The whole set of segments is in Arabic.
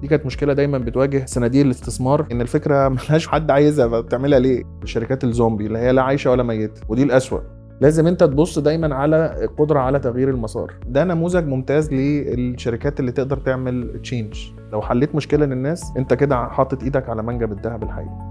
دي كانت مشكلة دايما بتواجه صناديق الاستثمار إن الفكرة ملهاش حد عايزها بتعملها ليه؟ الشركات الزومبي اللي هي لا عايشة ولا ميتة ودي الأسوأ. لازم أنت تبص دايما على القدرة على تغيير المسار. ده نموذج ممتاز للشركات اللي تقدر تعمل change لو حليت مشكلة للناس أنت كده حاطط إيدك على منجم الذهب الحقيقي.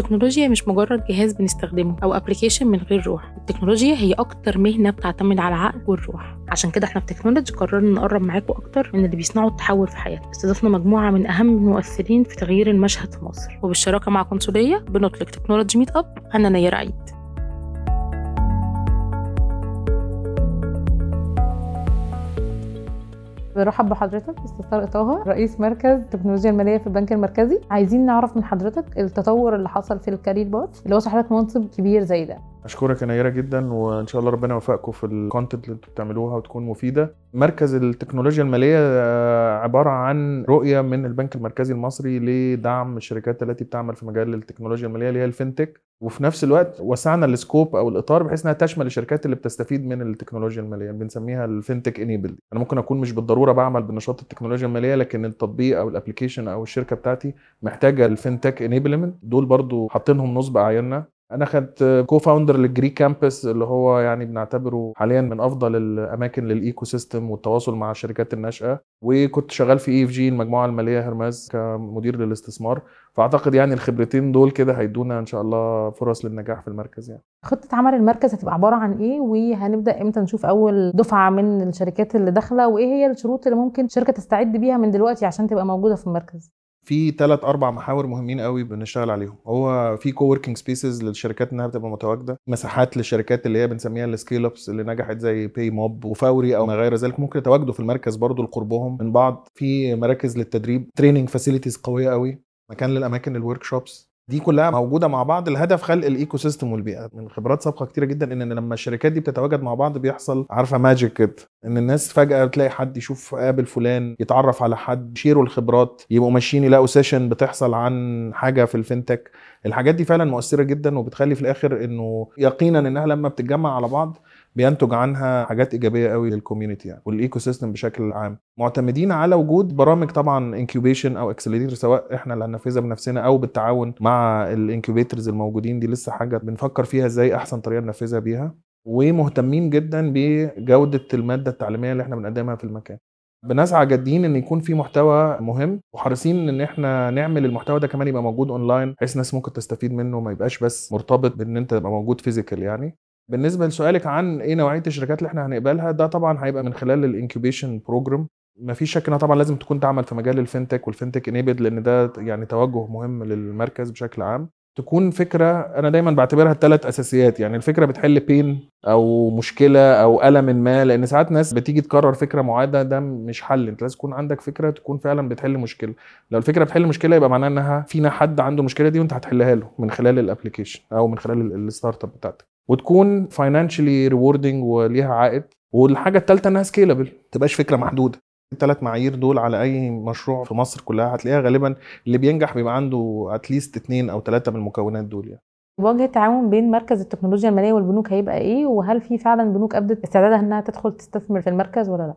التكنولوجيا مش مجرد جهاز بنستخدمه أو application من غير روح. التكنولوجيا هي أكتر مهنة بتعتمد على العقل والروح. عشان كده إحنا في تكنولوجي قررنا نقرب معاكم أكتر من اللي بيصنعوا التحول في حياتنا. استضفنا مجموعة من أهم المؤثرين في تغيير المشهد في مصر. وبالشراكة مع قنصلية بنطلق تكنولوجي meet up أنا نير عيد. برحب بحضرتك أستاذ طه رئيس مركز التكنولوجيا المالية في البنك المركزي. عايزين نعرف من حضرتك التطور اللي حصل في ال career path اللي وصل حضرتك منصب كبير زي ده. أشكرك يا نيرة جدا وإن شاء الله ربنا يوفقكم في ال content اللي أنتم بتعملوها وتكون مفيدة. مركز التكنولوجيا المالية آه، عبارة عن رؤية من البنك المركزي المصري لدعم الشركات التي بتعمل في مجال التكنولوجيا المالية اللي هي ال FinTech وفي نفس الوقت وسعنا ال scope أو الإطار بحيث إنها تشمل الشركات اللي بتستفيد من التكنولوجيا المالية بنسميها ال FinTech enable أنا ممكن أكون مش بالضرورة بعمل بنشاط التكنولوجيا المالية لكن التطبيق أو ال application أو الشركة بتاعتي محتاجة ال FinTech enablement دول برضو حاطينهم نصب أعيننا. أنا خدت co-founder للجريك كامبس اللي هو يعني بنعتبره حاليا من أفضل الأماكن لل ecosystem والتواصل مع الشركات الناشئة. وكنت شغال في EFG المجموعة المالية هيرميس كمدير للاستثمار. فأعتقد يعني الخبرتين دول كده هيدونا إن شاء الله فرص للنجاح في المركز يعني. خطة عمل المركز هتبقى عبارة عن إيه؟ وهنبدأ إمتى نشوف أول دفعة من الشركات اللي داخلة؟ وإيه هي الشروط اللي ممكن شركة تستعد بيها من دلوقتي عشان تبقى موجودة في المركز؟ في ثلاث أربع محاور مهمين قوي بنشتغل عليهم. هو في co-working spaces للشركات إنها بتبقى متواجدة مساحات للشركات اللي هي بنسميها ال scale-ups اللي نجحت زي باي موب وفوري أو ما غير ذلك. ممكن يتواجدوا في المركز برضو لقربهم من بعض. في مراكز للتدريب training facilities قوية قوي مكان للأماكن ال workshops دي كلها موجودة مع بعض الهدف خلق ال ecosystem والبيئة. من خبرات سابقة كتيرة جدا إن لما الشركات دي بتتواجد مع بعض بيحصل عارفة magic كده. إن الناس فجأة تلاقي حد يشوف قابل فلان يتعرف على حد يشيروا الخبرات يبقوا ماشيين يلاقوا session بتحصل عن حاجة في ال FinTech الحاجات دي فعلا مؤثرة جدا وبتخلي في الآخر إنه يقينا إنها لما بتتجمع على بعض بينتج عنها حاجات إيجابية قوي لل community يعني وال ecosystem بشكل عام. معتمدين على وجود برامج طبعا incubation أو accelerator سواء إحنا اللي هننفذها بنفسنا أو بالتعاون مع ال incubators الموجودين. دي لسه حاجة بنفكر فيها إزاي أحسن طريقة ننفذها بيها. ومهتمين جدا بجودة المادة التعليمية اللي إحنا بنقدمها في المكان. بنسعى جادين إن يكون في محتوى مهم وحريصين إن إحنا نعمل المحتوى ده كمان يبقى موجود اونلاين بحيث الناس ممكن تستفيد منه ما يبقاش بس مرتبط بإن أنت تبقى موجود physical يعني. بالنسبة لسؤالك عن إيه نوعية الشركات اللي إحنا هنقبلها ده طبعا هيبقى من خلال ال incubation program ما فيش شك إنها طبعا لازم تكون تعمل في مجال ال FinTech وال FinTech enable لأن ده يعني توجه مهم للمركز بشكل عام. تكون فكرة أنا دايما بعتبرها ثلاث أساسيات. يعني الفكرة بتحل pain أو مشكلة أو ألم ما لأن ساعات ناس بتيجي تكرر فكرة معاده ده مش حل. أنت لازم تكون عندك فكرة تكون فعلا بتحل مشكلة. لو الفكرة بتحل مشكلة يبقى معناها إنها فينا حد عنده المشكلة دي وأنت هتحلها له من خلال ال application أو من خلال ال startup بتاعتك. وتكون financially rewarding وليها عائد. والحاجة الثالثه إنها scalable ما تبقاش فكرة محدودة. الثلاث معايير دول على أي مشروع في مصر كلها هتلاقيها غالبا اللي بينجح بيبقى عنده at least اثنين أو ثلاثة من المكونات دول يعني. وجه التعاون بين مركز التكنولوجيا المالية والبنوك هيبقى إيه؟ وهل في فعلا بنوك ابدت استعدادها إنها تدخل تستثمر في المركز ولا لأ؟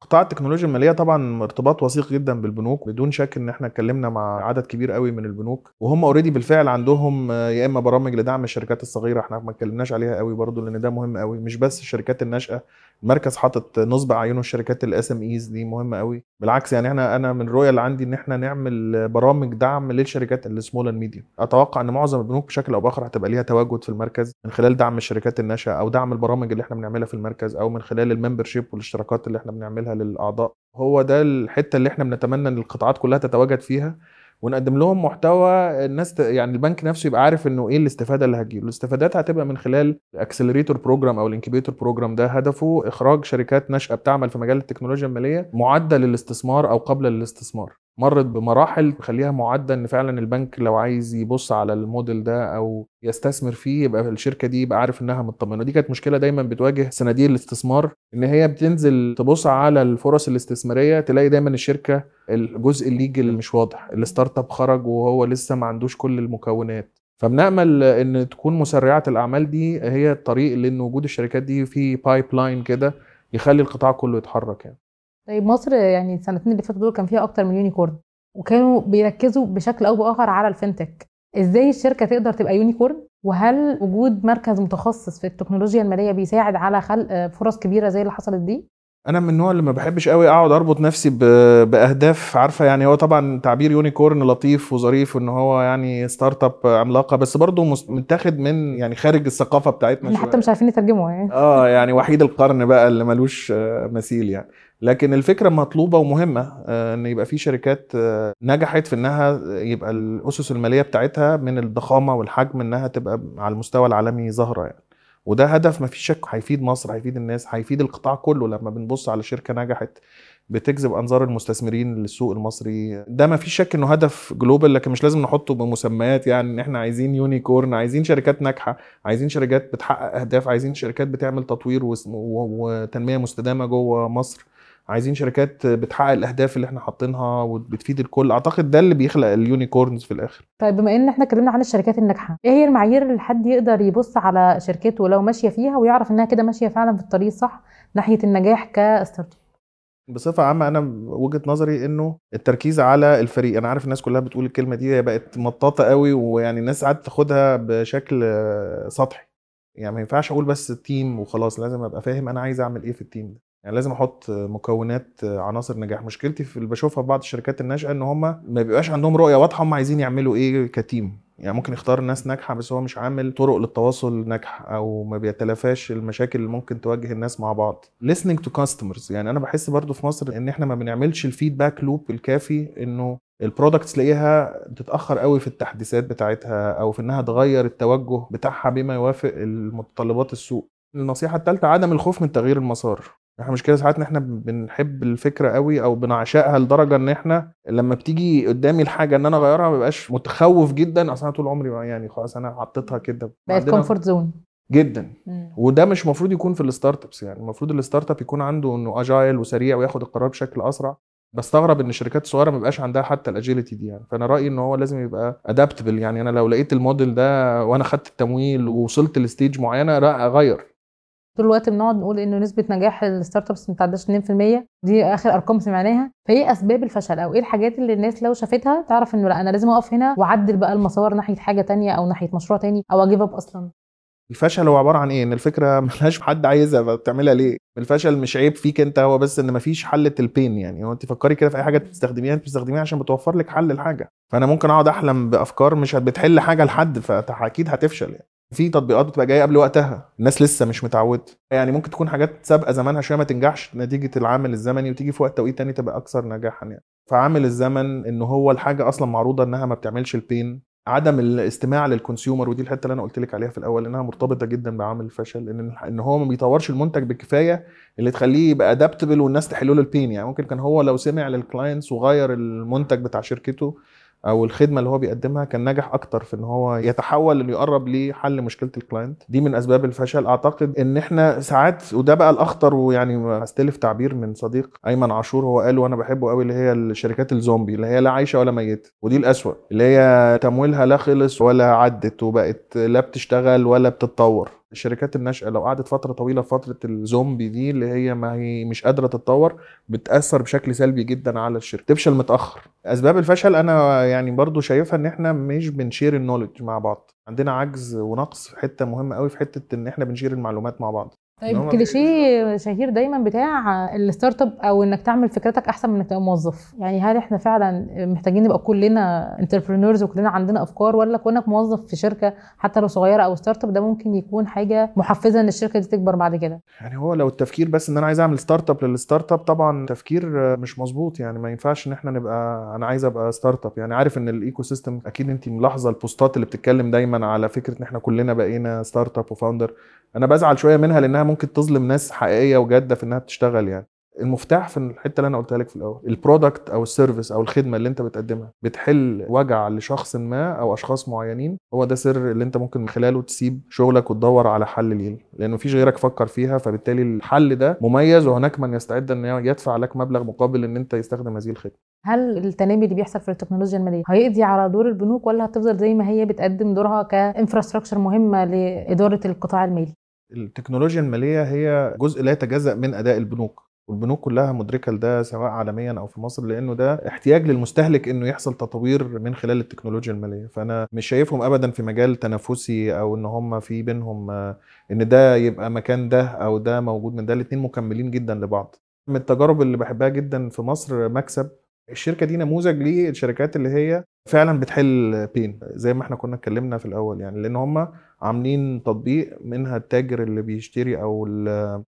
قطاع التكنولوجيا المالية طبعا ارتباط وثيق جدا بالبنوك بدون شك إن إحنا اتكلمنا مع عدد كبير قوي من البنوك وهم already بالفعل عندهم يا إما برامج لدعم الشركات الصغيرة إحنا ما اتكلمناش عليها قوي برضو لأن ده مهم قوي مش بس الشركات الناشئة المركز حاطط نصب اعينه الشركات ال SMEs دي مهمة قوي. بالعكس يعني إحنا أنا من الرؤيه اللي عندي إن إحنا نعمل برامج دعم للشركات ال small and medium أتوقع إن معظم البنوك بشكل أو بآخر هتبقى ليها تواجد في المركز من خلال دعم الشركات الناشئة أو دعم البرامج اللي إحنا بنعملها في المركز أو من خلال ال membership والاشتراكات اللي إحنا بنعملها للأعضاء. هو ده الحتة اللي إحنا بنتمنى إن القطاعات كلها تتواجد فيها. ونقدم لهم محتوى الناس. يعني البنك نفسه يبقى عارف إنه إيه الاستفادة اللي هتجيله الاستفادات هتبقى من خلال ال accelerator program أو ال incubator program ده هدفه إخراج شركات ناشئة بتعمل في مجال التكنولوجيا المالية معده للاستثمار أو قابله للاستثمار مرت بمراحل تخليها معدة إن فعلا البنك لو عايز يبص على الموديل ده أو يستثمر فيه يبقى الشركة دي يبقى عارف إنها مطمنة. دي كانت مشكلة دايما بتواجه صناديق الاستثمار إن هي بتنزل تبص على الفرص الاستثمارية تلاقي دايما الشركة الجزء ال legal مش واضح ال startup خرج وهو لسه ما عندوش كل المكونات. فبنأمل إن تكون مسرعة الأعمال دي هي الطريق لإن وجود الشركات دي في pipeline كده يخلي القطاع كله يتحرك يعني. طيب مصر يعني السنتين اللي فاتوا دول كان فيها أكتر من unicorn وكانوا بيركزوا بشكل أو بآخر على ال fintech إزاي الشركة تقدر تبقى unicorn؟ وهل وجود مركز متخصص في التكنولوجيا المالية بيساعد على خلق فرص كبيرة زي اللي حصلت دي؟ أنا من النوع اللي ما بحبش قوي أقعد أربط نفسي بأهداف عارفة يعني هو طبعا تعبير unicorn لطيف وظريف ان هو يعني startup عملاقة بس برضه متاخد من يعني خارج الثقافة بتاعتنا إحنا. حتى مش عارفين نترجمه يعني. آه يعني وحيد القرن بقى اللي ملوش آه، مثيل يعني. لكن الفكرة مطلوبة ومهمة آه، إن يبقى في شركات آه، نجحت في إنها يبقى الأسس المالية بتاعتها من الضخامة والحجم إنها تبقى على المستوى العالمي ظاهرة يعني. وده هدف ما فيش شك هيفيد مصر هيفيد الناس هيفيد القطاع كله لما بنبص على شركة نجحت بتجذب أنظار المستثمرين للسوق المصري. ده ما فيش شك إنه هدف global لكن مش لازم نحطه بمسميات يعني إن إحنا عايزين unicorn عايزين شركات ناجحة عايزين شركات بتحقق أهداف عايزين شركات بتعمل تطوير وتنمية مستدامة جوه مصر. عايزين شركات بتحقق الأهداف اللي إحنا حاطينها وبتفيد الكل. أعتقد ده اللي بيخلق ال unicorns في الآخر. طيب بما إن إحنا اتكلمنا عن الشركات الناجحة إيه هي المعايير اللي حد يقدر يبص على شركته لو ماشية فيها ويعرف إنها كده ماشية فعلا في الطريق الصح ناحية النجاح كستارت أب؟ بصفة عامة أنا وجهة نظري إنه التركيز على الفريق. أنا عارف الناس كلها بتقول الكلمة دي هي بقت مطاطة قوي ويعني الناس ساعات تاخدها بشكل سطحي. يعني ما ينفعش أقول بس ال team وخلاص لازم أبقى فاهم أنا عايز أعمل إيه في ال team ده. يعني لازم أحط مكونات عناصر نجاح. مشكلتي في اللي بشوفها في بعض الشركات الناشئه ان هم ما بيبقاش عندهم رؤية واضحة هم عايزين يعملوا إيه ك team يعني ممكن يختار ناس ناجحة بس هو مش عامل طرق للتواصل ناجحة أو ما بيتلافاش المشاكل اللي ممكن تواجه الناس مع بعض. Listening to customers. يعني أنا بحس برضو في مصر ان إحنا ما بنعملش ال feedback loop الكافي انه ال products تلاقيها بتتاخر قوي في التحديثات بتاعتها أو في انها تغير التوجه بتاعها بما يوافق متطلبات السوق. النصيحة الثالثه عدم الخوف من تغيير المسار. إحنا مشكلة ساعات ان إحنا بنحب الفكرة قوي أو بنعشقها لدرجة ان إحنا لما بتيجي قدامي الحاجة ان أنا اغيرها ما بقاش متخوف جدا اصل أنا طول عمري يعني خلاص أنا حطيتها كده. بقت comfort zone جدا. وده مش المفروض يكون في ال startups يعني المفروض ال startup يكون عنده انه agile وسريع وياخد القرار بشكل أسرع. بستغرب إن الشركات الصغيرة ما بيبقاش عندها حتى ال agility دي يعني. فأنا رأيي إن هو لازم يبقى adaptable يعني. أنا لو لقيت الموديل ده وأنا خدت التمويل ووصلت ل stage معينة لا أغير. طول الوقت بنقعد نقول إنه نسبة نجاح ال startups ما تعداش 2% دي آخر أرقام سمعناها فايه أسباب الفشل أو إيه الحاجات اللي الناس لو شافتها تعرف إنه لأ أنا لازم أقف هنا وأعدل بقى المسار ناحية حاجة تانية أو ناحية مشروع تاني أو أ give up أصلا. الفشل هو عبارة عن إيه؟ إن الفكرة ملهاش حد عايزها بتعملها ليه؟ الفشل مش عيب فيك أنت هو بس إن مفيش حل ال pain يعني. هو أنت فكري كده في أي حاجة بتستخدميها أنت بتستخدميها عشان بتوفر لك حل الحاجة فأنا ممكن أقعد أحلم بأفكار مش بتحل حاجة لحد فاكيد هتفشل يعني. في تطبيقات بتبقى جاية قبل وقتها الناس لسه مش متعودة. يعني ممكن تكون حاجات سابقة زمانها شوية ما تنجحش نتيجة العامل الزمني وتيجي في وقت توقيت تاني تبقى أكثر نجاحا يعني. فعامل الزمن ان هو الحاجة أصلا معروضة إنها ما بتعملش ال pain عدم الاستماع لل consumer ودي الحتة اللي أنا قلت لك عليها في الأول إنها مرتبطة جدا بعامل الفشل إن إن هو ما بيطورش المنتج بالكفاية اللي تخليه يبقى adaptable والناس تحل له ال pain يعني. ممكن كان هو لو سمع لل clients وغير المنتج بتاع شركته أو الخدمة اللي هو بيقدمها كان نجح أكتر في إن هو يتحول إنه يقرب لحل مشكلة الكلاينت دي من أسباب الفشل. أعتقد إن إحنا ساعات وده بقى الأخطر ويعني هستلف تعبير من صديق أيمن عاشور. هو قال وأنا بحبه قوي اللي هي الشركات الزومبي اللي هي لا عايشة ولا ميتة ودي الأسوأ اللي هي تمويلها لا خلص ولا عدت وبقت لا بتشتغل ولا بتتطور. الشركات الناشئه لو قعدت فترة طويلة فترة الزومبي دي اللي هي ما هي مش قادرة تتطور بتأثر بشكل سلبي جدا على الشركة. تفشل متأخر. أسباب الفشل أنا يعني برضو شايفها إن إحنا مش بن share ال knowledge مع بعض. عندنا عجز ونقص في حتة مهمة قوي في حتة إن إحنا بن share المعلومات مع بعض. طيب كليشيه شهير دايما بتاع ال startup أو إنك تعمل فكرتك أحسن من إنك تبقى موظف. يعني هل إحنا فعلا محتاجين نبقى كلنا entrepreneurs وكلنا عندنا أفكار ولا كونك موظف في شركة حتى لو صغيرة أو startup ده ممكن يكون حاجة محفزة إن الشركة دي تكبر بعد كده؟ يعني هو لو التفكير بس إن أنا عايز أعمل startup لل startup طبعا تفكير مش مظبوط. يعني ما ينفعش إن إحنا نبقى أنا عايز أبقى startup. يعني عارف إن ال ecosystem أكيد انت ملاحظة ال post ات اللي بتتكلم دايما على فكرة إن إحنا كلنا بقينا startup و founder أنا بزعل شوية منها لأنها ممكن تظلم ناس حقيقية وجادة في إنها بتشتغل يعني. المفتاح في الحتة اللي أنا قلتها لك في الأول ال product أو ال service أو الخدمة اللي أنت بتقدمها بتحل وجع لشخص ما أو أشخاص معينين؟ هو ده سر اللي أنت ممكن من خلاله تسيب شغلك وتدور على حل ليه. لأن مفيش غيرك فكر فيها فبالتالي الحل ده مميز وهناك من يستعد إن يدفع لك مبلغ مقابل إن أنت يستخدم هذه الخدمة. هل التنامي اللي بيحصل في التكنولوجيا المالية هيقضي على دور البنوك ولا هتفضل زي ما هي بتقدم دورها كانفراستراكشر مهمة لإدارة القطاع المالي؟ التكنولوجيا المالية هي جزء لا يتجزأ من أداء البنوك والبنوك كلها مدركة لده سواء عالميا أو في مصر لأنه ده احتياج للمستهلك إنه يحصل تطوير من خلال التكنولوجيا المالية. فأنا مش شايفهم ابدا في مجال تنافسي أو إن هم في بينهم آه، إن ده يبقى مكان ده أو ده موجود من ده الاثنين مكملين جدا لبعض. من التجارب اللي بحبها جدا في مصر مكسب الشركة دي نموذج للشركات اللي هي فعلا بتحل بين زي ما إحنا كنا اتكلمنا في الأول يعني لأن هم عاملين تطبيق منها التاجر اللي بيشتري أو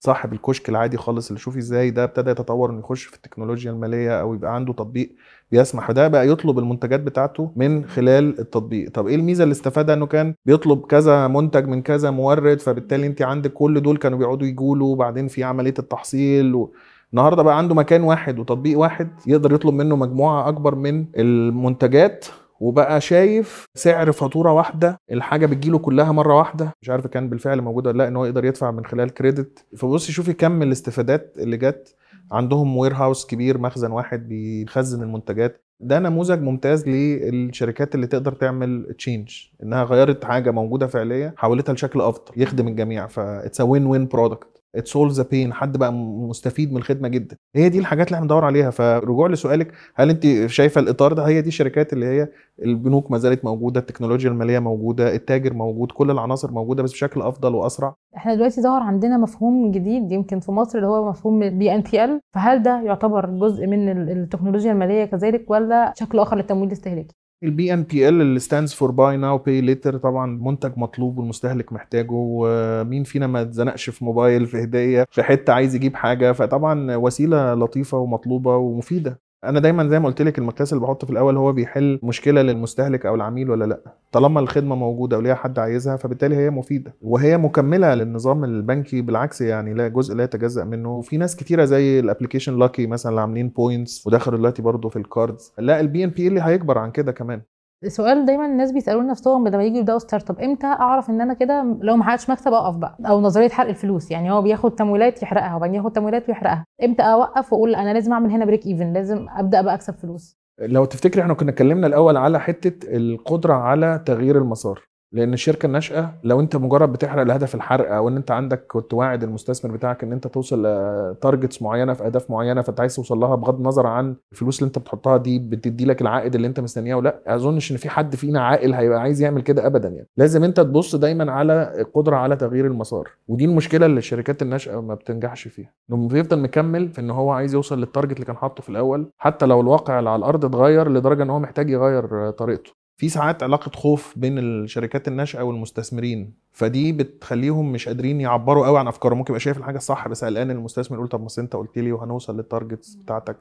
صاحب الكشك العادي خالص اللي شوف إزاي ده ابتدى يتطور إنه يخش في التكنولوجيا المالية أو يبقى عنده تطبيق بيسمح ده بقى يطلب المنتجات بتاعته من خلال التطبيق. طب إيه الميزة اللي استفادها إنه كان بيطلب كذا منتج من كذا مورد فبالتالي أنت عندك كل دول كانوا بيقعدوا يجولوا وبعدين في عملية التحصيل و... النهارده بقى عنده مكان واحد وتطبيق واحد يقدر يطلب منه مجموعة أكبر من المنتجات وبقى شايف سعر فاتورة واحدة الحاجة بتجيله كلها مرة واحدة. مش عارف كان بالفعل موجود ولا لأ إن هو يقدر يدفع من خلال credit فبصي شوفي كم الاستفادات اللي جت. عندهم warehouse كبير مخزن واحد بيخزن المنتجات. ده نموذج ممتاز للشركات اللي تقدر تعمل change إنها غيرت حاجة موجودة فعليه حولتها لشكل أفضل يخدم الجميع. ف that's win win product it solves pain حد بقى مستفيد من الخدمة جدا. هي دي الحاجات اللي إحنا بندور عليها. فرجوع لسؤالك هل أنت شايفة الإطار ده؟ هي دي الشركات اللي هي البنوك ما زالت موجودة التكنولوجيا المالية موجودة التاجر موجود كل العناصر موجودة بس بشكل أفضل وأسرع. إحنا دلوقتي ظهر عندنا مفهوم جديد يمكن في مصر اللي هو مفهوم BNPL فهل ده يعتبر جزء من ال- التكنولوجيا المالية كذلك ولا شكل آخر للتمويل الاستهلاكي ال BNPL اللي stands for buy now pay later طبعا منتج مطلوب والمستهلك محتاجه ومين فينا ما اتزنقش في موبايل في هدية في حتة عايز يجيب حاجة فطبعا وسيلة لطيفة ومطلوبة ومفيدة. أنا دايما زي ما قلت لك المقياس اللي بحطه في الأول هو بيحل مشكلة للمستهلك أو العميل ولا لأ. طالما الخدمة موجودة وليها حد عايزها فبالتالي هي مفيدة. وهي مكملة للنظام البنكي بالعكس يعني لا جزء لا يتجزأ منه. وفي ناس كتيرة زي ال application Lucky مثلا اللي عاملين points ودخلوا دلوقتي برضه في ال cards لا ال BNPL هيكبر عن كده كمان. السؤال دايما الناس بيسالوا نفسهم لما يجوا يبدأوا startup إمتى أعرف إن أنا كده لو ما حققتش مكسب أقف بقى؟ أو نظرية حرق الفلوس. يعني هو بياخد تمويلات يحرقها وبعدين ياخد تمويلات ويحرقها. إمتى أوقف وأقول أنا لازم أعمل هنا break even لازم أبدأ بقى أكسب فلوس. لو تفتكري إحنا كنا اتكلمنا الأول على حتة القدرة على تغيير المسار. لأن الشركة الناشئة لو أنت مجرد بتحرق لهدف الحرق أو إن أنت عندك كنت واعد المستثمر بتاعك إن أنت توصل ل targets معينة في أهداف معينة فأنت عايز توصل لها بغض النظر عن الفلوس اللي أنت بتحطها دي بتدي لك العائد اللي أنت مستنياه ولا أظنش إن في حد فينا عاقل هيبقى عايز يعمل كده ابدا يعني. لازم أنت تبص دايما على القدره على تغيير المسار ودي المشكلة اللي الشركات الناشئة ما بتنجحش فيها. إنه بيفضل مكمل في إن هو عايز يوصل لل target اللي كان حاطه في الأول حتى لو الواقع اللي على الأرض اتغير لدرجة إن هو محتاج يغير طريقته. في ساعات علاقة خوف بين الشركات الناشئة والمستثمرين فدي بتخليهم مش قادرين يعبروا قوي عن أفكارهم. ممكن يبقى شايف الحاجة الصح بس قلقان المستثمر يقول طب ما أنت قلت لي وهنوصل لل targets بتاعتك.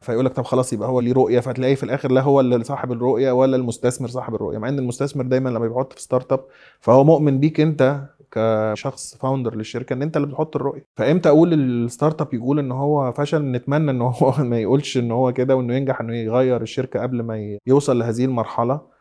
فيقول لك طب خلاص يبقى هو ليه رؤية فتلاقي في الآخر لا هو اللي صاحب الرؤية ولا المستثمر صاحب الرؤية مع إن المستثمر دايما لما بيحط في startup فهو مؤمن بيك أنت كشخص founder للشركة إن أنت اللي بتحط الرؤية. فإمتى أقول ال startup يقول إن هو فشل؟ نتمنى إن هو ما يقولش إن هو كده وإنه ينجح إنه يغير الشركة قبل ما يوصل لهذه المرحلة.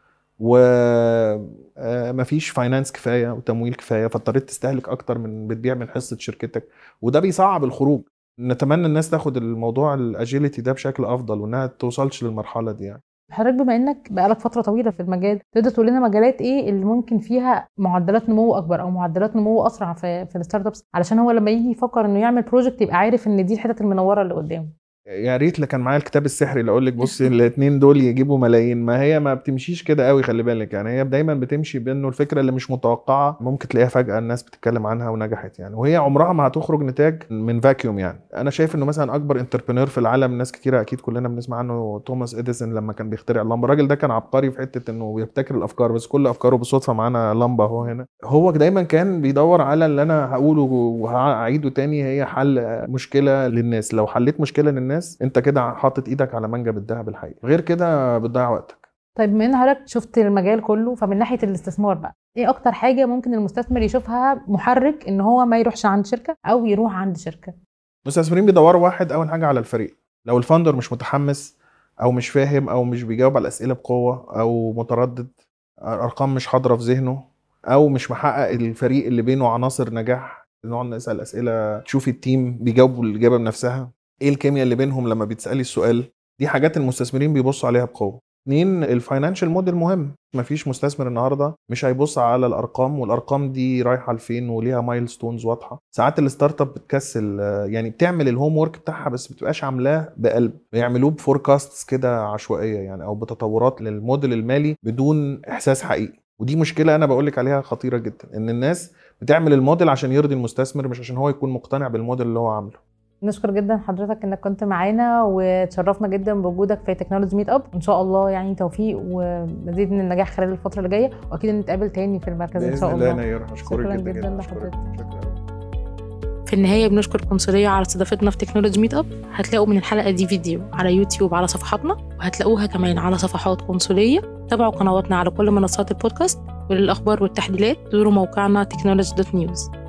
ومفيش finance كفاية وتمويل كفاية فاضطريت تستهلك أكتر من بتبيع من حصة شركتك. وده بيصعب الخروج. نتمنى الناس تاخد الموضوع ال agility ده بشكل أفضل وإنها توصلش للمرحلة دي يعني. حضرتك بما إنك بقالك فترة طويلة في المجال تقدر تقول لنا مجالات إيه اللي ممكن فيها معدلات نمو أكبر أو معدلات نمو أسرع في في ال startups علشان هو لما يجي يفكر إنه يعمل project يبقى عارف إن دي الحتت المنورة اللي قدامه. يا ريت اللي كان معايا الكتاب السحري اللي أقول لك بصي الاثنين دول يجيبوا ملايين. ما هي ما بتمشيش كده قوي خلي بالك. يعني هي دايما بتمشي بأنه الفكرة اللي مش متوقعة ممكن تلاقيها فجأة الناس بتتكلم عنها ونجحت يعني. وهي عمرها ما هتخرج نتاج من vacuum يعني. أنا شايف إنه مثلا أكبر entrepreneur في العالم ناس كتيرة أكيد كلنا بنسمع عنه توماس إديسون لما كان بيخترع اللمبة. الراجل ده كان عبقري في حتة إنه بيبتكر الأفكار بس كل أفكاره بالصدفه معانا لمبة أهو هنا. هو دايما كان بيدور على اللي أنا هقوله وهعيده تاني هي حل مشكلة للناس. لو حليت مشكلة للناس انت كده حاطط إيدك على منجم الذهب الحقيقي. غير كده بتضيع وقتك. طيب ان حضرتك شفت المجال كله؟ فمن ناحية الاستثمار بقى إيه أكتر حاجة ممكن المستثمر يشوفها محرك إن هو ما يروحش عند شركة أو يروح عند شركة؟ المستثمرين بيدوروا واحد أول حاجة على الفريق. لو الفاوندر مش متحمس أو مش فاهم أو مش بيجاوب على الأسئلة بقوة أو متردد أرقام مش حاضرة في ذهنه أو مش محقق الفريق اللي بينه عناصر نجاح نقعد نسأل أسئلة تشوفي ال team بيجاوبوا الإجابة بنفسها. إيه الكيمياء اللي بينهم لما بتسالي السؤال؟ دي حاجات المستثمرين بيبصوا عليها بقوة. اتنين ال financial model مهم. مفيش مستثمر النهارده مش هيبص على الأرقام والأرقام دي رايحة لفين وليها milestones واضحة. ساعات ال startup بتكسل يعني بتعمل ال homework بتاعها بس بتبقاش عاملاه بقلب. بيعملوه ب forecasts كده عشوائية يعني أو بتطورات للموديل المالي بدون إحساس حقيقي. ودي مشكلة أنا بقول لك عليها خطيرة جدا إن الناس بتعمل الموديل عشان يرضي المستثمر مش عشان هو يكون مقتنع بالموديل اللي هو عامله. نشكر جدا حضرتك إنك كنت معانا وتشرفنا جدا بوجودك في technology meetup إن شاء الله يعني توفيق ومزيد من النجاح خلال الفترة اللي جاية وأكيد نتقابل تاني في المركز إن شاء باذن الله. نير هشكرك شكراً جدا جداً. لحضرتك. في النهاية بنشكر Consoleya على استضافتنا في technology meetup هتلاقوا من الحلقة دي فيديو على يوتيوب على صفحاتنا وهتلاقوها كمان على صفحات Consoleya. تابعوا قنواتنا على كل منصات البودكاست. وللأخبار والتحليلات زوروا موقعنا technology.news